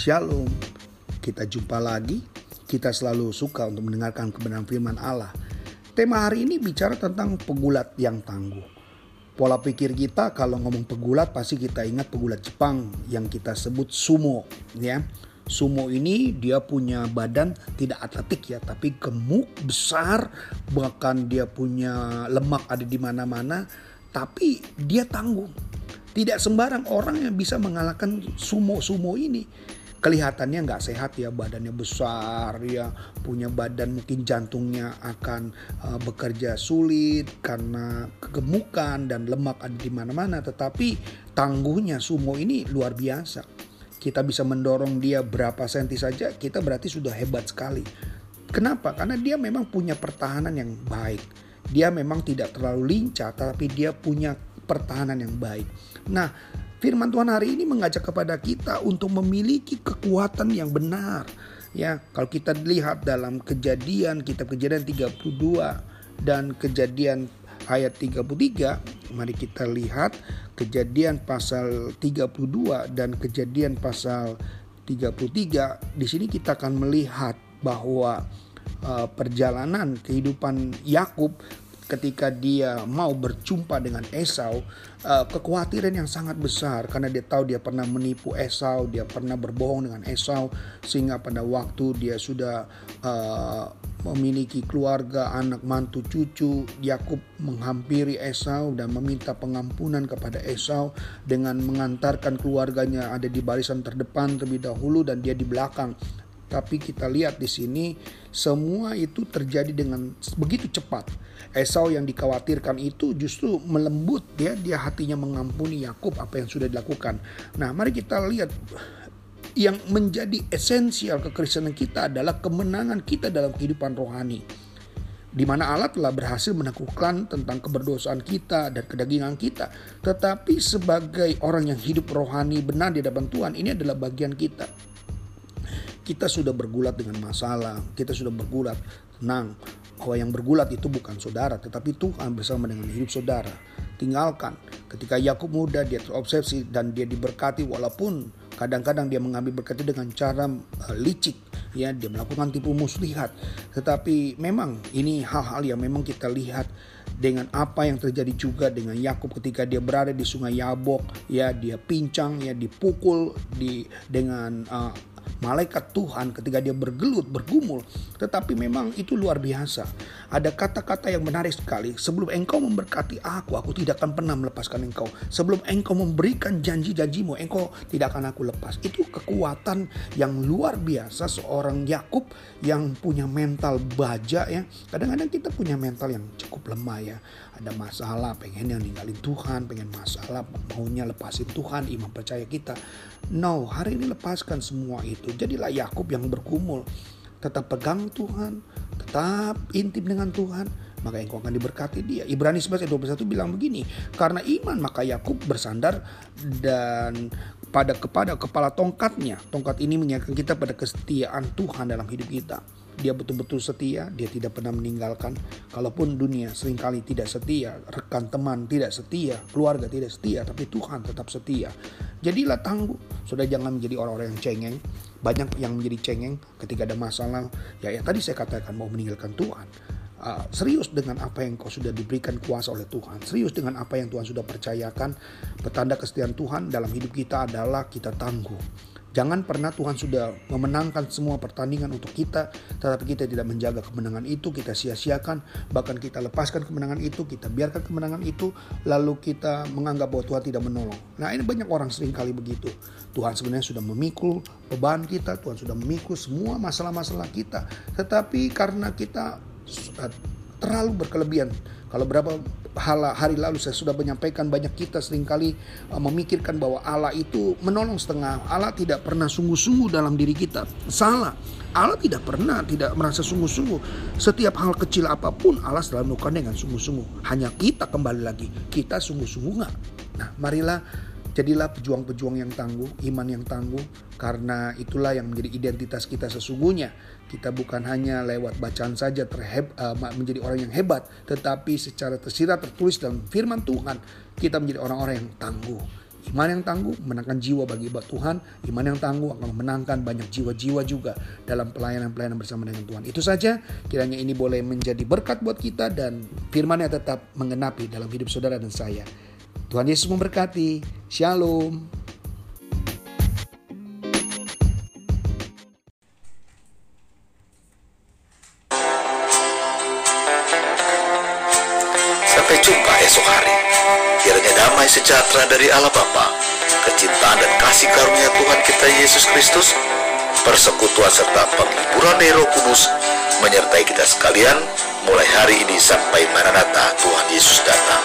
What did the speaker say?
Shalom, kita jumpa lagi. Kita selalu suka untuk mendengarkan kebenaran firman Allah. Tema hari ini bicara tentang pegulat yang tangguh. Pola pikir kita kalau ngomong pegulat pasti kita ingat pegulat Jepang yang kita sebut sumo ya. Sumo ini dia punya badan tidak atletik ya, tapi gemuk, besar, bahkan dia punya lemak ada di mana-mana, tapi dia tangguh. Tidak sembarang orang yang bisa mengalahkan sumo-sumo ini kelihatannya nggak sehat ya badannya besar ya punya badan mungkin jantungnya akan uh, bekerja sulit karena kegemukan dan lemak ada di mana-mana. Tetapi tangguhnya sumo ini luar biasa. Kita bisa mendorong dia berapa senti saja kita berarti sudah hebat sekali. Kenapa? Karena dia memang punya pertahanan yang baik. Dia memang tidak terlalu lincah tapi dia punya pertahanan yang baik. Nah Firman Tuhan hari ini mengajak kepada kita untuk memiliki kekuatan yang benar. Ya, kalau kita lihat dalam kejadian kitab kejadian 32 dan kejadian ayat 33, mari kita lihat kejadian pasal 32 dan kejadian pasal 33. Di sini kita akan melihat bahwa uh, perjalanan kehidupan Yakub ketika dia mau berjumpa dengan Esau, uh, kekhawatiran yang sangat besar karena dia tahu dia pernah menipu Esau, dia pernah berbohong dengan Esau sehingga pada waktu dia sudah uh, memiliki keluarga, anak mantu, cucu, Yakub menghampiri Esau dan meminta pengampunan kepada Esau dengan mengantarkan keluarganya ada di barisan terdepan terlebih dahulu dan dia di belakang. Tapi kita lihat di sini semua itu terjadi dengan begitu cepat. Esau yang dikhawatirkan itu justru melembut ya dia hatinya mengampuni Yakub apa yang sudah dilakukan. Nah, mari kita lihat yang menjadi esensial kekristenan kita adalah kemenangan kita dalam kehidupan rohani. Di mana Allah telah berhasil menaklukkan tentang keberdosaan kita dan kedagingan kita. Tetapi sebagai orang yang hidup rohani benar di hadapan Tuhan, ini adalah bagian kita kita sudah bergulat dengan masalah, kita sudah bergulat, tenang, bahwa yang bergulat itu bukan saudara, tetapi Tuhan bersama dengan hidup saudara. Tinggalkan. Ketika Yakub muda, dia terobsesi dan dia diberkati walaupun kadang-kadang dia mengambil berkat itu dengan cara uh, licik, ya dia melakukan tipu muslihat. Tetapi memang ini hal-hal yang memang kita lihat dengan apa yang terjadi juga dengan Yakub ketika dia berada di sungai Yabok ya dia pincang ya dipukul di dengan uh, malaikat Tuhan ketika dia bergelut, bergumul. Tetapi memang itu luar biasa. Ada kata-kata yang menarik sekali. Sebelum engkau memberkati aku, aku tidak akan pernah melepaskan engkau. Sebelum engkau memberikan janji-janjimu, engkau tidak akan aku lepas. Itu kekuatan yang luar biasa seorang Yakub yang punya mental baja ya. Kadang-kadang kita punya mental yang cukup lemah ya. Ada masalah, pengen yang ninggalin Tuhan, pengen masalah, maunya lepasin Tuhan, iman percaya kita. No, hari ini lepaskan semua itu itu. Jadilah Yakub yang berkumul. Tetap pegang Tuhan, tetap intim dengan Tuhan, maka engkau akan diberkati dia. Ibrani 11 ayat 21 bilang begini, karena iman maka Yakub bersandar dan pada kepada kepala tongkatnya. Tongkat ini mengingatkan kita pada kesetiaan Tuhan dalam hidup kita. Dia betul-betul setia, dia tidak pernah meninggalkan. Kalaupun dunia sering kali tidak setia, rekan teman tidak setia, keluarga tidak setia, tapi Tuhan tetap setia. Jadilah tangguh, sudah jangan menjadi orang-orang yang cengeng. Banyak yang menjadi cengeng ketika ada masalah. Ya, ya tadi saya katakan mau meninggalkan Tuhan. Uh, serius dengan apa yang kau sudah diberikan kuasa oleh Tuhan. Serius dengan apa yang Tuhan sudah percayakan. Petanda kesetiaan Tuhan dalam hidup kita adalah kita tangguh Jangan pernah Tuhan sudah memenangkan semua pertandingan untuk kita, tetapi kita tidak menjaga kemenangan itu, kita sia-siakan, bahkan kita lepaskan kemenangan itu, kita biarkan kemenangan itu, lalu kita menganggap bahwa Tuhan tidak menolong. Nah ini banyak orang sering kali begitu. Tuhan sebenarnya sudah memikul beban kita, Tuhan sudah memikul semua masalah-masalah kita, tetapi karena kita eh, terlalu berkelebihan, kalau berapa hari lalu saya sudah menyampaikan banyak kita sering kali uh, memikirkan bahwa Allah itu menolong setengah. Allah tidak pernah sungguh-sungguh dalam diri kita. Salah. Allah tidak pernah tidak merasa sungguh-sungguh. Setiap hal kecil apa pun Allah selalu melakukan dengan sungguh-sungguh. Hanya kita kembali lagi. Kita sungguh-sungguh nggak. Nah marilah Jadilah pejuang-pejuang yang tangguh, iman yang tangguh, karena itulah yang menjadi identitas kita sesungguhnya. Kita bukan hanya lewat bacaan saja terheb, uh, menjadi orang yang hebat, tetapi secara tersirat tertulis dalam firman Tuhan, kita menjadi orang-orang yang tangguh. Iman yang tangguh menangkan jiwa bagi Tuhan. Iman yang tangguh akan memenangkan banyak jiwa-jiwa juga dalam pelayanan-pelayanan bersama dengan Tuhan. Itu saja, kiranya ini boleh menjadi berkat buat kita dan firman yang tetap mengenapi dalam hidup saudara dan saya. Tuhan Yesus memberkati. Shalom. Sampai jumpa esok hari. Kiranya damai sejahtera dari Allah Bapa, kecintaan dan kasih karunia Tuhan kita Yesus Kristus, persekutuan serta penghiburan dari Roh Kudus menyertai kita sekalian mulai hari ini sampai Maranatha Tuhan Yesus datang.